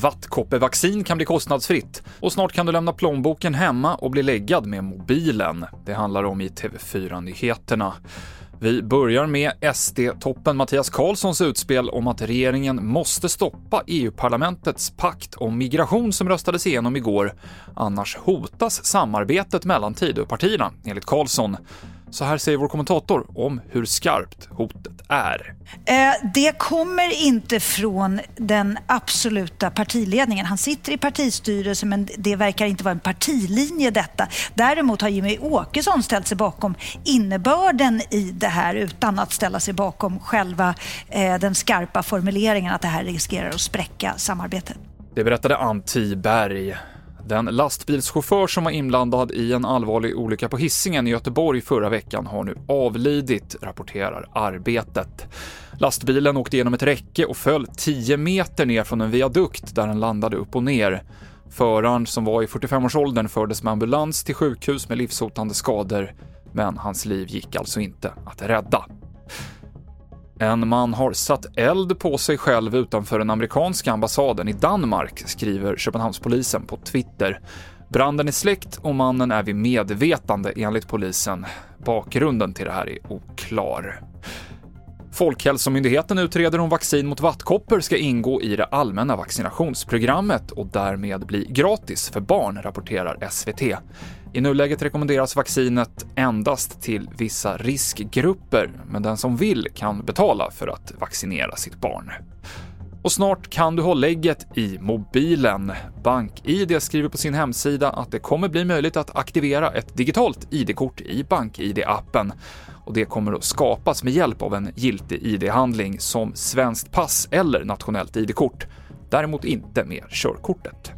Vattkoppevaccin kan bli kostnadsfritt och snart kan du lämna plånboken hemma och bli läggad med mobilen. Det handlar om i TV4-nyheterna. Vi börjar med SD-toppen Mattias Karlssons utspel om att regeringen måste stoppa EU-parlamentets pakt om migration som röstades igenom igår. Annars hotas samarbetet mellan Tidöpartierna, enligt Karlsson. Så här säger vår kommentator om hur skarpt hotet är. Eh, det kommer inte från den absoluta partiledningen. Han sitter i partistyrelsen men det verkar inte vara en partilinje detta. Däremot har Jimmy Åkesson ställt sig bakom innebörden i det här utan att ställa sig bakom själva eh, den skarpa formuleringen att det här riskerar att spräcka samarbetet. Det berättade Ann Tiberg. Den lastbilschaufför som var inblandad i en allvarlig olycka på Hisingen i Göteborg förra veckan har nu avlidit, rapporterar Arbetet. Lastbilen åkte genom ett räcke och föll 10 meter ner från en viadukt där den landade upp och ner. Föraren, som var i 45-årsåldern, fördes med ambulans till sjukhus med livshotande skador, men hans liv gick alltså inte att rädda. En man har satt eld på sig själv utanför den amerikanska ambassaden i Danmark, skriver Köpenhamnspolisen på Twitter. Branden är släckt och mannen är vid medvetande enligt polisen. Bakgrunden till det här är oklar. Folkhälsomyndigheten utreder om vaccin mot vattkoppor ska ingå i det allmänna vaccinationsprogrammet och därmed bli gratis för barn, rapporterar SVT. I nuläget rekommenderas vaccinet endast till vissa riskgrupper, men den som vill kan betala för att vaccinera sitt barn. Och snart kan du ha lägget i mobilen. BankID skriver på sin hemsida att det kommer bli möjligt att aktivera ett digitalt ID-kort i BankID-appen. Och det kommer att skapas med hjälp av en giltig ID-handling som svenskt pass eller nationellt ID-kort. Däremot inte med körkortet.